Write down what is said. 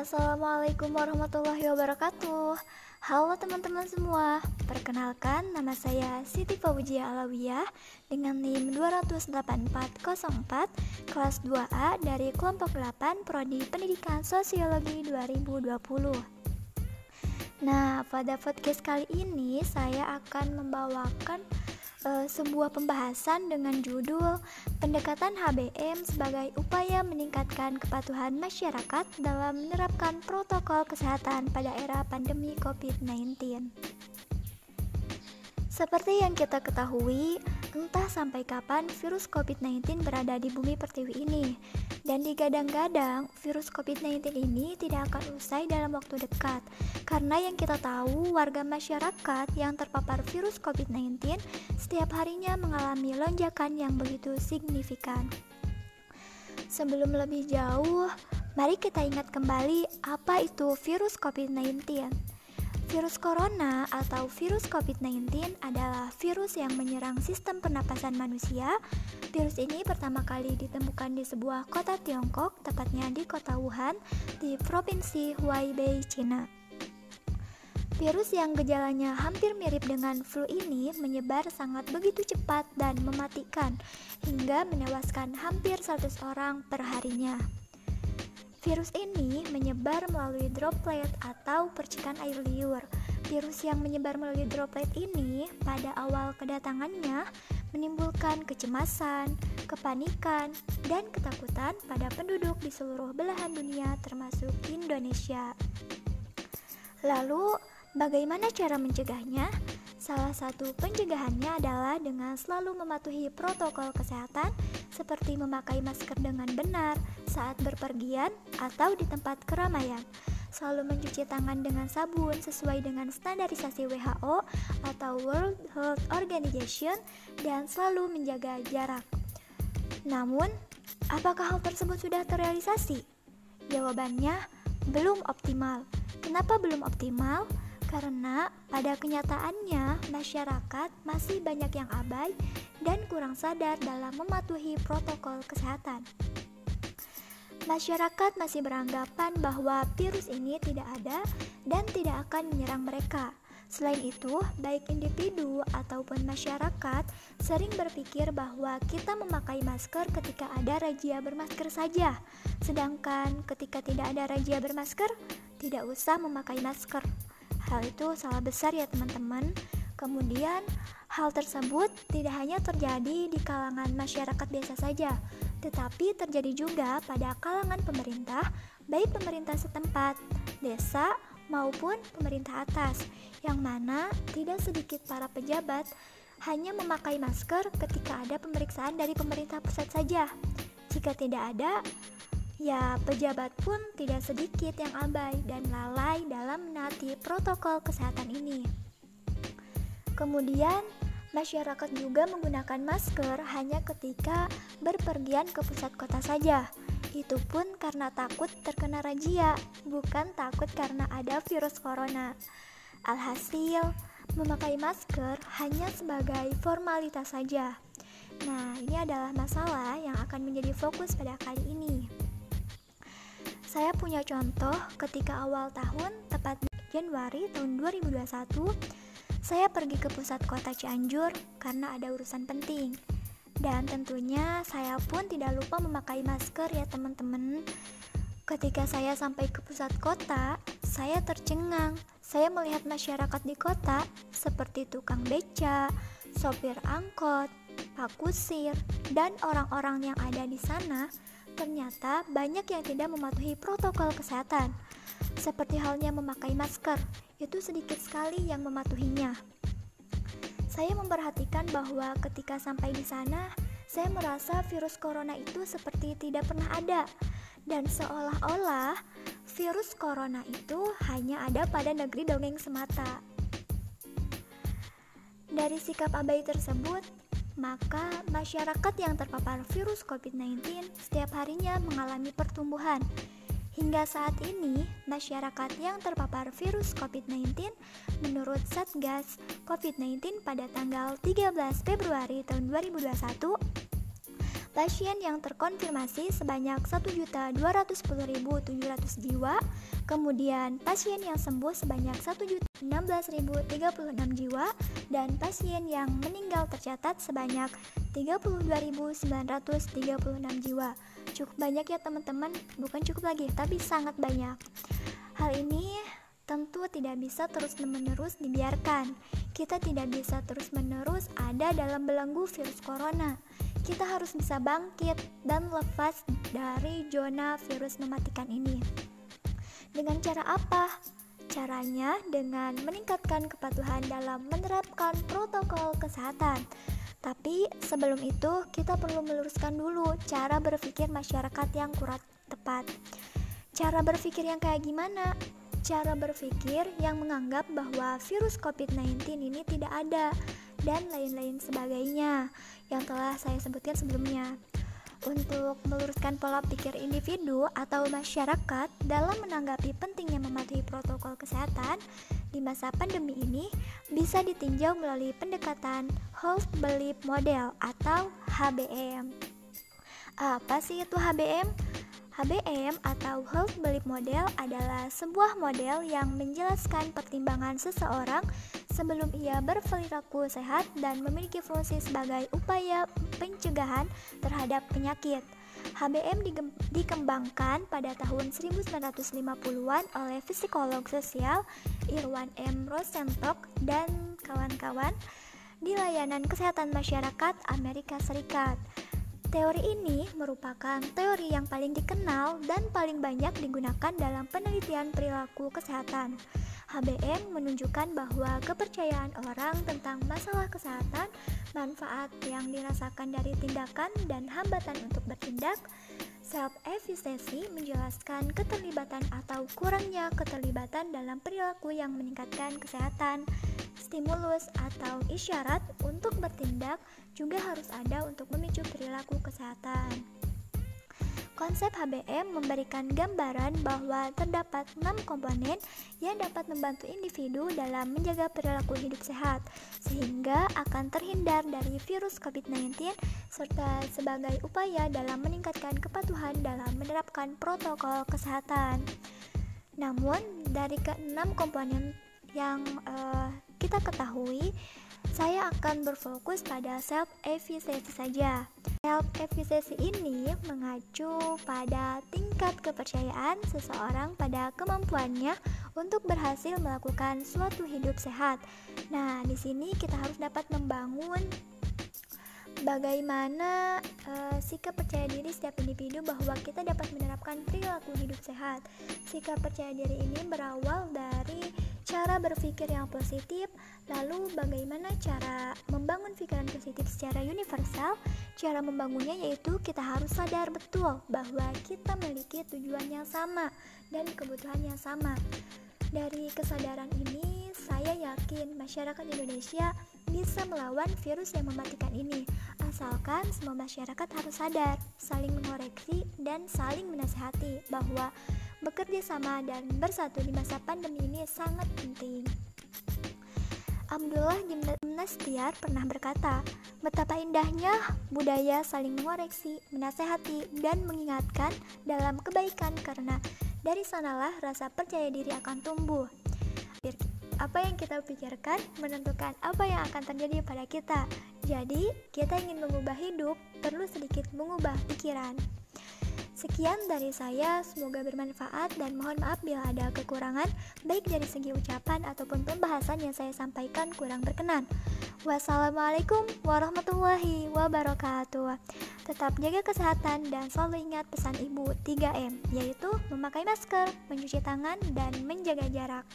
Assalamualaikum warahmatullahi wabarakatuh. Halo teman-teman semua Perkenalkan nama saya Siti Fauzia Alawiyah Dengan NIM 28404 Kelas 2A dari kelompok 8 Prodi Pendidikan Sosiologi 2020 Nah pada podcast kali ini saya akan membawakan uh, sebuah pembahasan dengan judul Pendekatan HBM sebagai upaya meningkatkan kepatuhan masyarakat dalam menerapkan protokol kesehatan pada era pandemi COVID-19. Seperti yang kita ketahui, entah sampai kapan virus COVID-19 berada di bumi pertiwi ini. Dan digadang-gadang, virus COVID-19 ini tidak akan usai dalam waktu dekat. Karena yang kita tahu, warga masyarakat yang terpapar virus COVID-19 setiap harinya mengalami lonjakan yang begitu signifikan. Sebelum lebih jauh, mari kita ingat kembali apa itu virus COVID-19. Virus corona atau virus COVID-19 adalah virus yang menyerang sistem pernapasan manusia. Virus ini pertama kali ditemukan di sebuah kota Tiongkok, tepatnya di kota Wuhan, di provinsi Huaibei, Cina. Virus yang gejalanya hampir mirip dengan flu ini menyebar sangat begitu cepat dan mematikan, hingga menewaskan hampir 100 orang per harinya. Virus ini menyebar melalui droplet atau percikan air liur. Virus yang menyebar melalui droplet ini pada awal kedatangannya menimbulkan kecemasan, kepanikan, dan ketakutan pada penduduk di seluruh belahan dunia termasuk Indonesia. Lalu, bagaimana cara mencegahnya? Salah satu pencegahannya adalah dengan selalu mematuhi protokol kesehatan seperti memakai masker dengan benar saat berpergian atau di tempat keramaian. Selalu mencuci tangan dengan sabun sesuai dengan standarisasi WHO atau World Health Organization dan selalu menjaga jarak. Namun, apakah hal tersebut sudah terrealisasi? Jawabannya belum optimal. Kenapa belum optimal? Karena pada kenyataannya masyarakat masih banyak yang abai dan kurang sadar dalam mematuhi protokol kesehatan. Masyarakat masih beranggapan bahwa virus ini tidak ada dan tidak akan menyerang mereka. Selain itu, baik individu ataupun masyarakat sering berpikir bahwa kita memakai masker ketika ada razia bermasker saja, sedangkan ketika tidak ada razia bermasker, tidak usah memakai masker. Hal itu salah besar ya teman-teman. Kemudian, hal tersebut tidak hanya terjadi di kalangan masyarakat biasa saja, tetapi terjadi juga pada kalangan pemerintah, baik pemerintah setempat, desa, maupun pemerintah atas, yang mana tidak sedikit para pejabat hanya memakai masker ketika ada pemeriksaan dari pemerintah pusat saja. Jika tidak ada, Ya, pejabat pun tidak sedikit yang abai dan lalai dalam menaati protokol kesehatan ini. Kemudian, masyarakat juga menggunakan masker hanya ketika berpergian ke pusat kota saja. Itu pun karena takut terkena razia, bukan takut karena ada virus corona. Alhasil, memakai masker hanya sebagai formalitas saja. Nah, ini adalah masalah yang akan menjadi fokus pada kali ini. Saya punya contoh ketika awal tahun, tepat Januari tahun 2021, saya pergi ke pusat kota Cianjur karena ada urusan penting. Dan tentunya saya pun tidak lupa memakai masker ya teman-teman. Ketika saya sampai ke pusat kota, saya tercengang. Saya melihat masyarakat di kota seperti tukang beca, sopir angkot, pak kusir, dan orang-orang yang ada di sana ternyata banyak yang tidak mematuhi protokol kesehatan. Seperti halnya memakai masker, itu sedikit sekali yang mematuhinya. Saya memperhatikan bahwa ketika sampai di sana, saya merasa virus corona itu seperti tidak pernah ada, dan seolah-olah virus corona itu hanya ada pada negeri dongeng semata. Dari sikap abai tersebut, maka masyarakat yang terpapar virus COVID-19 setiap harinya mengalami pertumbuhan. Hingga saat ini, masyarakat yang terpapar virus COVID-19 menurut Satgas COVID-19 pada tanggal 13 Februari tahun 2021 pasien yang terkonfirmasi sebanyak 1.210.700 jiwa, kemudian pasien yang sembuh sebanyak 1.016.036 jiwa, dan pasien yang meninggal tercatat sebanyak 32.936 jiwa. Cukup banyak ya teman-teman, bukan cukup lagi, tapi sangat banyak. Hal ini tentu tidak bisa terus-menerus dibiarkan. Kita tidak bisa terus-menerus ada dalam belenggu virus corona. Kita harus bisa bangkit dan lepas dari zona virus mematikan ini. Dengan cara apa? Caranya dengan meningkatkan kepatuhan dalam menerapkan protokol kesehatan. Tapi sebelum itu, kita perlu meluruskan dulu cara berpikir masyarakat yang kurang tepat. Cara berpikir yang kayak gimana? Cara berpikir yang menganggap bahwa virus COVID-19 ini tidak ada dan lain-lain sebagainya yang telah saya sebutkan sebelumnya. Untuk meluruskan pola pikir individu atau masyarakat dalam menanggapi pentingnya mematuhi protokol kesehatan di masa pandemi ini bisa ditinjau melalui pendekatan Health Belief Model atau HBM. Apa sih itu HBM? HBM atau Health Belief Model adalah sebuah model yang menjelaskan pertimbangan seseorang sebelum ia berperilaku sehat dan memiliki fungsi sebagai upaya pencegahan terhadap penyakit. HBM dikembangkan pada tahun 1950-an oleh psikolog sosial Irwan M. Rosenstock dan kawan-kawan di layanan kesehatan masyarakat Amerika Serikat. Teori ini merupakan teori yang paling dikenal dan paling banyak digunakan dalam penelitian perilaku kesehatan. HBM menunjukkan bahwa kepercayaan orang tentang masalah kesehatan, manfaat yang dirasakan dari tindakan, dan hambatan untuk bertindak, self-efficacy menjelaskan keterlibatan atau kurangnya keterlibatan dalam perilaku yang meningkatkan kesehatan, stimulus atau isyarat untuk bertindak juga harus ada untuk memicu perilaku kesehatan. Konsep HBM memberikan gambaran bahwa terdapat enam komponen yang dapat membantu individu dalam menjaga perilaku hidup sehat, sehingga akan terhindar dari virus COVID-19 serta sebagai upaya dalam meningkatkan kepatuhan dalam menerapkan protokol kesehatan. Namun, dari keenam komponen yang uh, kita ketahui, saya akan berfokus pada self efficacy saja. Self efficacy ini mengacu pada tingkat kepercayaan seseorang pada kemampuannya untuk berhasil melakukan suatu hidup sehat. Nah, di sini kita harus dapat membangun bagaimana uh, sikap percaya diri setiap individu bahwa kita dapat menerapkan perilaku hidup sehat. Sikap percaya diri ini berawal dari cara berpikir yang positif, lalu bagaimana cara membangun pikiran positif secara universal? Cara membangunnya yaitu kita harus sadar betul bahwa kita memiliki tujuan yang sama dan kebutuhan yang sama. Dari kesadaran ini, saya yakin masyarakat Indonesia bisa melawan virus yang mematikan ini. Asalkan semua masyarakat harus sadar, saling mengoreksi, dan saling menasehati bahwa bekerja sama dan bersatu di masa pandemi ini sangat penting. Abdullah Gimnastiar pernah berkata, betapa indahnya budaya saling mengoreksi, menasehati, dan mengingatkan dalam kebaikan karena dari sanalah rasa percaya diri akan tumbuh. Apa yang kita pikirkan menentukan apa yang akan terjadi pada kita. Jadi, kita ingin mengubah hidup, perlu sedikit mengubah pikiran. Sekian dari saya, semoga bermanfaat dan mohon maaf bila ada kekurangan baik dari segi ucapan ataupun pembahasan yang saya sampaikan kurang berkenan. Wassalamualaikum warahmatullahi wabarakatuh. Tetap jaga kesehatan dan selalu ingat pesan ibu 3M, yaitu memakai masker, mencuci tangan, dan menjaga jarak.